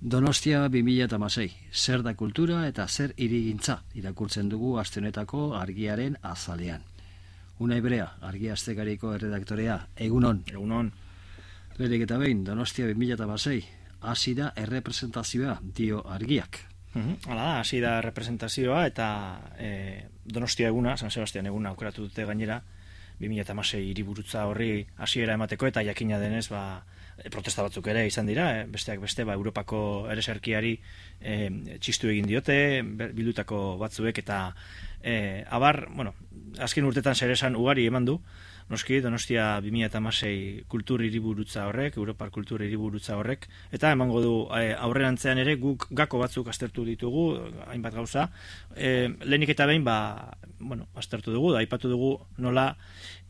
Donostia 2006, zer da kultura eta zer irigintza irakurtzen dugu astenetako argiaren azalean. Una ibrea, argia astekariko erredaktorea, egunon. Egunon. Lehenik eta behin, Donostia 2006, hasi da errepresentazioa dio argiak. Hala da, hasi da representazioa eta e, Donostia eguna, San Sebastian eguna aukeratu dute gainera, 2006 hiriburutza horri hasiera emateko eta jakina denez, ba, protesta batzuk ere izan dira, e, besteak beste, ba, Europako ereserkiari e, txistu egin diote, bildutako batzuek eta e, abar, bueno, azken urtetan zer esan ugari eman du, noski, donostia 2006 kultur hiriburutza horrek, Europar kultur hiriburutza horrek, eta emango du e, aurrerantzean ere guk gako batzuk aztertu ditugu, hainbat gauza, e, lehenik eta behin, ba, bueno, aztertu dugu, da, aipatu dugu nola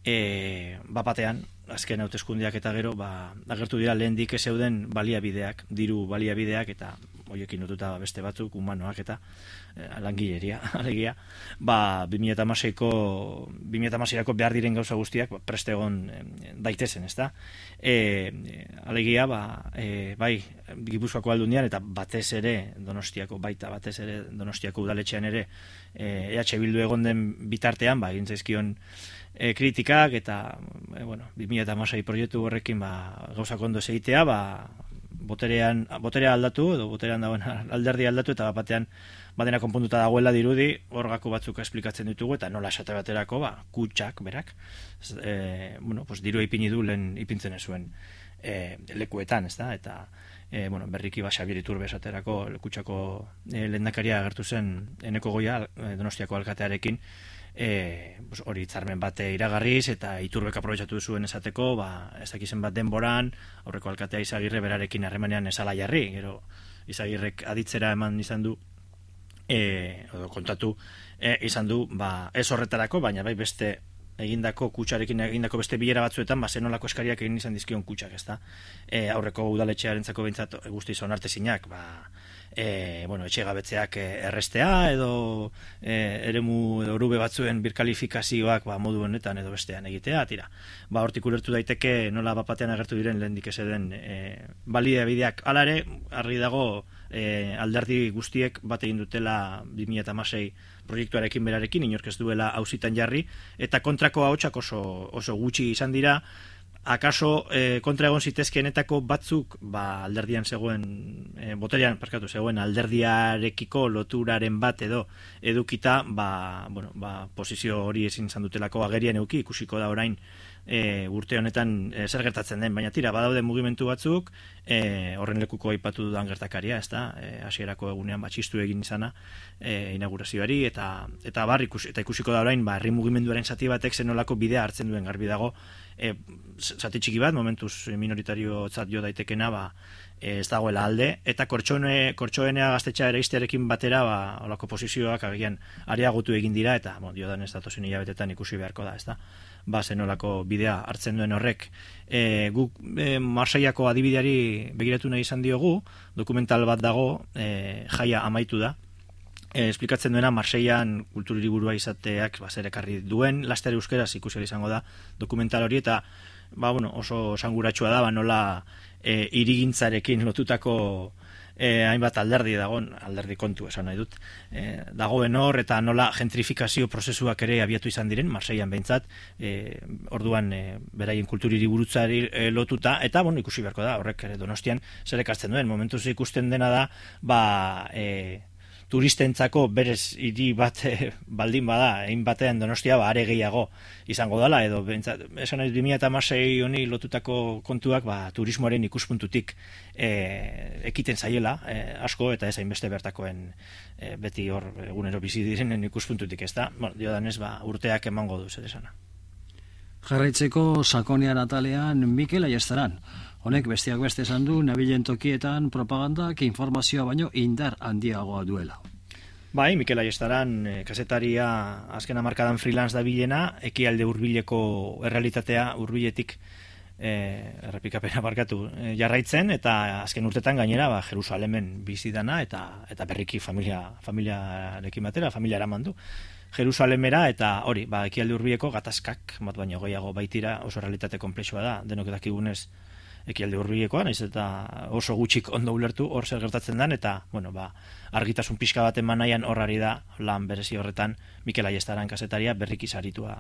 e, bapatean, azken hauteskundiak eta gero, ba, agertu dira lehen dik zeuden baliabideak, diru baliabideak, eta hoiekin notuta beste batzuk, humanoak eta e, langileria, alegia, ba, 2008ko, 2008ko behar diren gauza guztiak, ba, preste egon e, daitezen, ez da? E, alegia, ba, e, bai, gipuzkoako aldundian, eta batez ere, donostiako, baita batez ere, donostiako udaletxean ere, e, EH Bildu egon den bitartean, ba, gintzaizkion, e, kritikak eta e, bueno, 2016 proiektu horrekin ba, gauzak ondo egitea, ba, boterean, boterea aldatu, edo boterean dagoen alderdi aldatu, eta batean badena konpuntuta dagoela dirudi, horgako batzuk esplikatzen ditugu, eta nola esate baterako, ba, kutsak, berak, e, bueno, pues, diru ipini du lehen ipintzen zuen e, lekuetan, ez da, eta e, bueno, berriki ba, Xabier Iturbe esaterako kutsako e, lehendakaria agertu zen eneko goia, donostiako alkatearekin, e, hori hitzarmen bate iragarriz eta iturbek aprobetxatu zuen esateko, ba, ez dakizen bat denboran, aurreko alkatea izagirre berarekin harremanean esala jarri, gero izagirrek aditzera eman izan du, e, odo, kontatu e, izan du, ba, ez horretarako, baina bai beste egindako kutsarekin egindako beste bilera batzuetan, ba, zenolako eskariak egin izan dizkion kutsak, ezta? E, aurreko udaletxearentzako behintzat guzti izan artezinak, ba, e, bueno, etxe gabetzeak e, errestea edo e, eremu edo urube batzuen birkalifikazioak ba, modu honetan edo bestean egitea, tira. Ba, hortik ulertu daiteke nola bapatean agertu diren lehen dikese den e, balidea bideak. Hala ere, argi dago e, alderdi guztiek bat egin dutela 2006 proiektuarekin berarekin, inork ez duela hausitan jarri, eta kontrako hautsak oso, oso gutxi izan dira, akaso e, kontra egon zitezkenetako batzuk ba, alderdian zegoen e, boterian, parkatu, zegoen alderdiarekiko loturaren bat edo edukita ba, bueno, ba, posizio hori ezin izan dutelako agerian euki ikusiko da orain e, urte honetan e, zer gertatzen den, baina tira, badaude mugimentu batzuk, e, horren lekuko aipatu dudan gertakaria, ez da, e, hasierako egunean batxistu egin izana e, inaugurazioari, eta eta bar, ikus, eta ikusiko da orain, ba, herri mugimenduaren zati batek zenolako bidea hartzen duen. Garbi dago, e, zati txiki bat, momentuz minoritario zat jo daitekena, ba, ez dagoela alde, eta kortxone, kortxoenea gaztetxa ere iztearekin batera, ba, olako posizioak agian areagotu egin dira, eta, bon, dio dan ez datozen hilabetetan ikusi beharko da, ez da ba, zenolako bidea hartzen duen horrek. E, guk e, Marsaiako adibideari begiratu nahi izan diogu, dokumental bat dago, e, jaia amaitu da, e, esplikatzen duena Marseian kulturiri burua izateak ba, ekarri duen, laster euskeraz ikusi izango da dokumental hori, eta ba, bueno, oso sanguratsua da, ba, nola e, irigintzarekin lotutako e, hainbat alderdi dagoen, alderdi kontu esan nahi dut, e, dagoen hor eta nola gentrifikazio prozesuak ere abiatu izan diren, Marseian behintzat, e, orduan e, beraien kulturiri burutzari e, lotuta, eta bon, ikusi beharko da, horrek donostian, zer ekartzen duen, momentuz ikusten dena da, ba, e, turistentzako berez hiri bat eh, baldin bada, egin batean donostia ba, are gehiago izango dela, edo bentsat, esan nahi 2006 honi lotutako kontuak ba, turismoaren ikuspuntutik e, ekiten zaiela e, asko, eta ez beste bertakoen e, beti hor egunero bizi direnen ikuspuntutik ez da, bueno, dio danez ba, urteak emango du zer esana. Jarraitzeko sakonean atalean Mikel Aiestaran. Honek bestiak beste esan du nabilen tokietan propagandak informazioa baino indar handiagoa duela. Bai, Mikel Aiestaran, e, kasetaria azkena markadan freelance da bilena, ekialde hurbileko errealitatea hurbiletik e, errepikapena barkatu e, jarraitzen, eta azken urtetan gainera ba, Jerusalemen bizidana, eta eta berriki familia, familia batera, familia eraman du. Jerusalemera eta hori, ba, ekialde hurbileko gatazkak, mat baino gehiago baitira, oso realitate komplexua da, denok dakigunez ekialde hurbilekoa, naiz eta oso gutxik ondo ulertu hor zer gertatzen den eta bueno, ba, argitasun pixka baten manaian horrari da lan berezi horretan Mikel Aiestaran kasetaria berriki saritua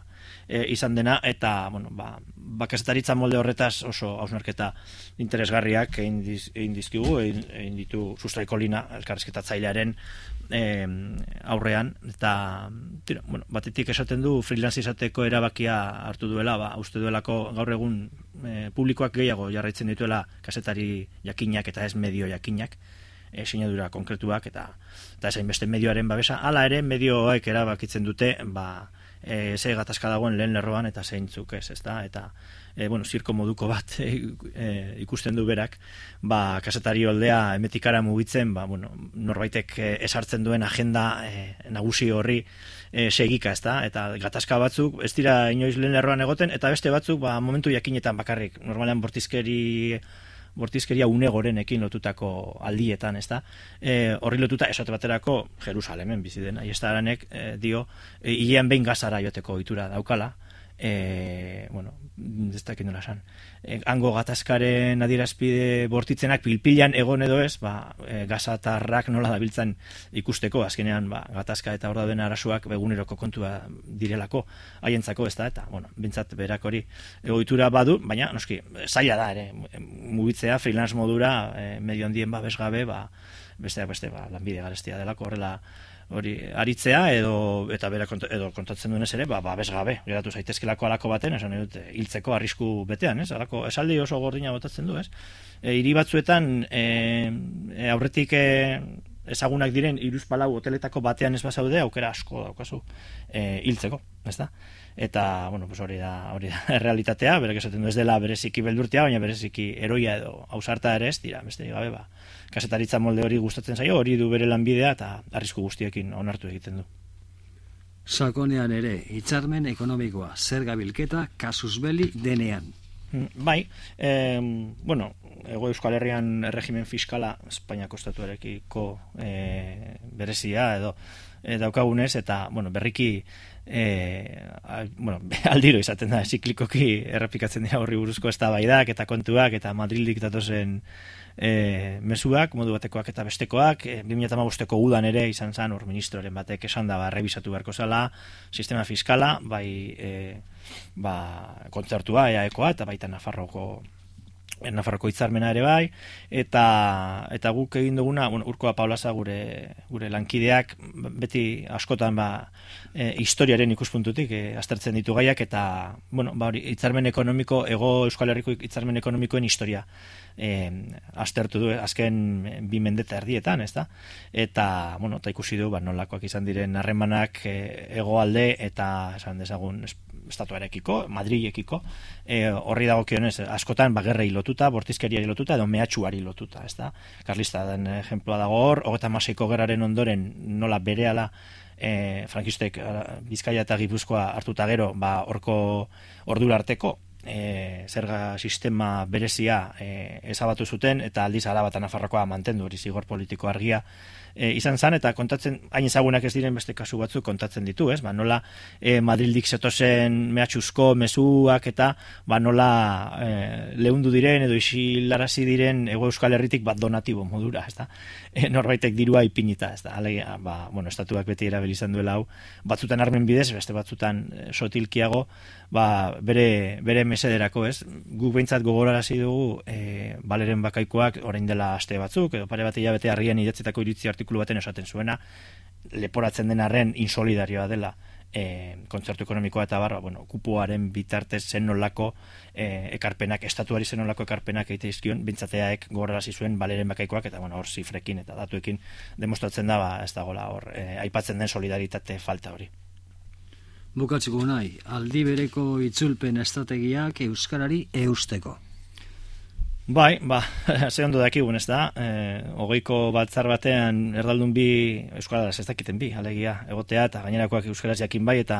e, izan dena. Eta bueno, ba, ba kasetaritza molde horretaz oso hausnarketa interesgarriak egin, diz, egin dizkigu, egin, egin ditu sustraiko lina elkarrezketatzailearen e, aurrean. Eta tira, bueno, batetik esaten du freelance izateko erabakia hartu duela, ba, uste duelako gaur egun e, publikoak gehiago jarraitzen dituela kasetari jakinak eta ez medio jakinak e, sinadura konkretuak eta eta esain beste medioaren babesa hala ere medioek erabakitzen dute ba e, ze gatazka dagoen lehen lerroan eta zeintzuk ez ezta eta e, bueno, zirko moduko bat e, ikusten du berak, ba, kasetari oldea emetikara mugitzen, ba, bueno, norbaitek esartzen duen agenda e, nagusi horri e, segika, ezta? Eta gatazka batzuk ez dira inoiz lehen erroan egoten eta beste batzuk ba momentu jakinetan bakarrik. Normalean bortizkeri bortizkeria une gorenekin lotutako aldietan, ezta? E, horri lotuta esate baterako Jerusalemen bizi den. Aiestaranek e, dio e, hilean behin gazara joteko ohitura daukala e, bueno, ez dakit nola san, e, hango gatazkaren adierazpide bortitzenak pilpilan egon edo ez, ba, e, gazatarrak nola dabiltzan ikusteko, azkenean ba, gatazka eta hor den arasuak beguneroko kontua direlako, haientzako ez da, eta, bueno, bintzat berak hori egoitura badu, baina, noski, zaila da, ere, mugitzea, freelance modura, e, medio handien babes gabe, ba, besteak beste, ba, lanbide garestia delako, horrela, hori aritzea edo eta bera edo kontatzen duenez ere ba babes gabe geratu zaitezkelako alako baten esan dut hiltzeko arrisku betean ez? Alako esaldi oso gordina botatzen du ez? E, hiri batzuetan e, aurretik e, ezagunak diren palau hoteletako batean ez bazaude aukera asko daukazu e, hiltzeko ezta eta bueno pues hori da hori da realitatea berak esaten du ez dela bereziki beldurtia baina bereziki eroia edo ausarta ere ez dira beste gabe ba kasetaritza molde hori gustatzen zaio, hori du bere lanbidea eta arrisku guztiekin onartu egiten du. Sakonean ere, hitzarmen ekonomikoa, zer gabilketa, kasus beli denean. Bai, e, bueno, ego euskal herrian regimen fiskala Espainiako estatuarekiko e, berezia edo e, daukagunez eta bueno, berriki e, bueno, aldiro izaten da ziklikoki errepikatzen dira horri buruzko eztabaidak eta kontuak eta Madrildik datozen e, mesuak, modu batekoak eta bestekoak, e, 2008ko udan ere izan zan, hor ministroren batek esan da, ba, revisatu beharko zala, sistema fiskala, bai, e, ba, kontzertua, eaekoa, eta baita Nafarroko Nafarroko hitzarmena ere bai eta eta guk egin duguna bueno urkoa Paulasa gure gure lankideak beti askotan ba e, historiaren ikuspuntutik e, aztertzen ditu gaiak eta bueno ba hori hitzarmen ekonomiko ego Euskal Herriko hitzarmen ekonomikoen historia e, aztertu du azken bi mendeta erdietan, ezta? Eta bueno, ta ikusi du ba nolakoak izan diren harremanak e, hegoalde eta esan dezagun estatuarekiko, Madrilekiko, e, horri dagokionez askotan bagerrei lotuta, bortizkeriari lotuta edo mehatxuari lotuta, ez da? Karlista den ejemploa dago hor, hogeta maseiko geraren ondoren nola berehala e, frankistek Bizkaia eta Gipuzkoa hartuta gero, ba, orko ordura arteko, e, zerga sistema berezia e, ezabatu zuten eta aldiz arabatan afarrakoa mantendu hori zigor politiko argia e, izan zan, eta kontatzen, hain ezagunak ez diren beste kasu batzuk kontatzen ditu, ez? Ba, nola e, Madrildik zetozen mehatxuzko mezuak eta ba, nola e, lehundu diren edo isilarazi diren ego euskal herritik bat donatibo modura, ez da? E, norbaitek dirua ipinita, ez da? Alegia, ba, bueno, estatuak beti erabili izan duela hau, batzutan armen bidez, beste batzutan sotilkiago, ba, bere, bere mesederako, ez? Guk behintzat gogorarazi dugu, e, baleren bakaikoak, orain dela aste batzuk, edo pare bat hilabete harrian idatzetako iritzi artikulu baten esaten zuena, leporatzen den arren insolidarioa dela e, kontzertu ekonomikoa eta barra, bueno, kupuaren bitartez zen nolako e, ekarpenak, estatuari zen nolako ekarpenak eite izkion, bintzateaek gorrarazi zuen baleren bakaikoak, eta bueno, hor zifrekin eta datuekin demostratzen da, ba, ez dagoela hor, e, aipatzen den solidaritate falta hori. Bukatzeko nahi, aldi bereko itzulpen estrategiak Euskarari eusteko. Bai, ba, ze ondo dakigun, ez da, e, hogeiko batzar batean erdaldun bi euskaraz ez dakiten bi, alegia, egotea eta gainerakoak euskaraz jakin bai, eta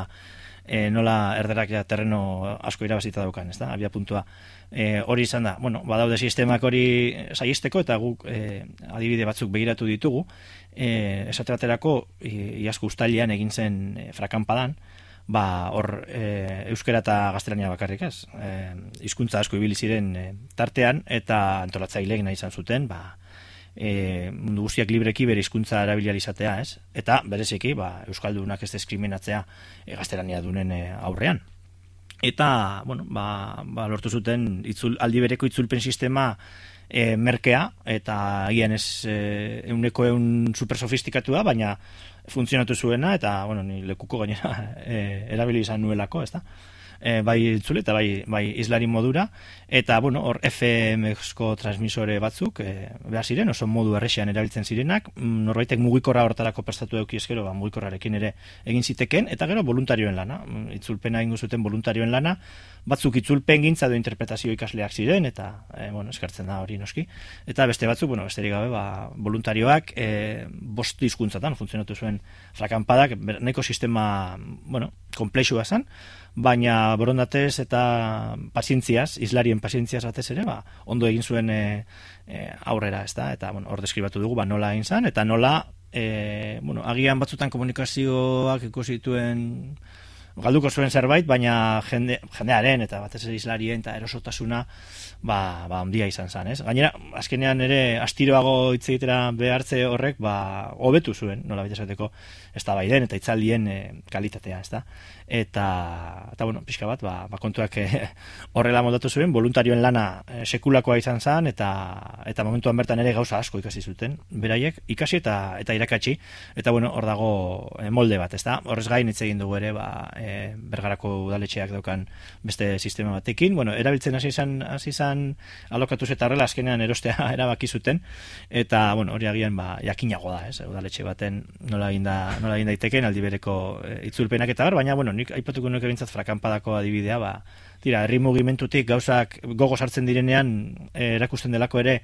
e, nola erderak ja terreno asko irabazita daukan, ez da, abia puntua. E, hori izan da, bueno, badaude sistemak hori saisteko eta guk e, adibide batzuk begiratu ditugu, e, esate baterako, iazko ustalian egin zen e, frakanpadan, ba, hor e, euskera eta gaztelania bakarrik ez. E, hizkuntza asko ibili ziren e, tartean eta antolatzaileek nahi izan zuten, ba, e, mundu guztiak libreki bere hizkuntza erabilializatea, ez? Eta bereziki, ba, euskaldunak ez diskriminatzea e, gaztelania dunen e, aurrean. Eta, bueno, ba, ba, lortu zuten itzul, aldi bereko itzulpen sistema e, merkea, eta agian ez e, euneko eun super sofistikatua, baina funtzionatu zuena, eta, bueno, ni lekuko gainera e, erabili izan nuelako, ez da? E, bai itzule eta bai, bai islari modura, eta, bueno, hor FM-ko transmisore batzuk, e, behar ziren, oso modu errexean erabiltzen zirenak, mm, norbaitek mugikorra hortarako prestatu euki eskero, ba, mugikorrarekin ere egin ziteken, eta gero voluntarioen lana, mm, itzulpena ingo zuten voluntarioen lana, batzuk itzulpen gintza do interpretazio ikasleak ziren, eta, e, bueno, eskartzen da hori noski, eta beste batzuk, bueno, besterik gabe, ba, voluntarioak, e, bost hizkuntzatan funtzionatu zuen frakanpadak, neko sistema, bueno, komplexua zen, baina borondatez eta pazientziaz, islarien pazientziaz batez ere, ba, ondo egin zuen e, e, aurrera, ez da, eta bueno, hor deskribatu dugu, ba, nola egin zen, eta nola, e, bueno, agian batzutan komunikazioak ikusituen galduko zuen zerbait, baina jende, jendearen eta batez ere islarien eta erosotasuna ba, ba ondia izan zen, ez? Gainera, azkenean ere astiroago hitz egitera behartze horrek, ba, hobetu zuen, nola esateko, ez da bai eta itzaldien e, kalitatea, ez da? Eta, eta bueno, pixka bat, ba, ba kontuak e, horrela moldatu zuen, voluntarioen lana e, sekulakoa izan zen, eta, eta momentuan bertan ere gauza asko ikasi zuten, beraiek, ikasi eta eta irakatsi, eta bueno, hor dago molde bat, ez da? Horrez gain hitz egin dugu ere, ba, e, bergarako udaletxeak daukan beste sistema batekin. Bueno, erabiltzen hasi izan hasi izan alokatu eta horrela azkenean erostea erabaki zuten eta bueno, hori agian ba jakinago da, ez? Udaletxe baten nola egin da nola egin daiteken aldi bereko e, itzulpenak eta bar, baina bueno, nik aipatuko nuke beintzat frakanpadako adibidea, ba Tira, herri mugimentutik gauzak gogo sartzen direnean e, erakusten delako ere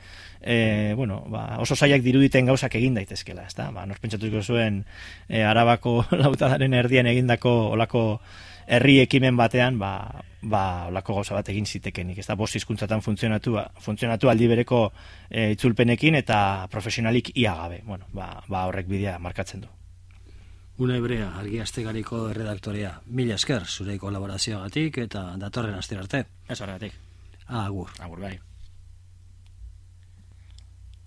e, bueno, ba, oso zaiak diruditen gauzak egin daitezkela, ezta? Ba, nor pentsatuko zuen e, Arabako lautadaren erdian egindako olako herri ekimen batean, ba, ba olako gauza bat egin zitekenik, ezta? Bost hizkuntzatan funtzionatu, funtzionatu aldi bereko e, itzulpenekin eta profesionalik ia gabe. Bueno, ba, ba horrek bidea markatzen du. Una hebrea, argi astegariko redaktorea. Mila esker, zure kolaborazioagatik eta datorren aste arte. Ez horregatik. Agur. Agur, bai.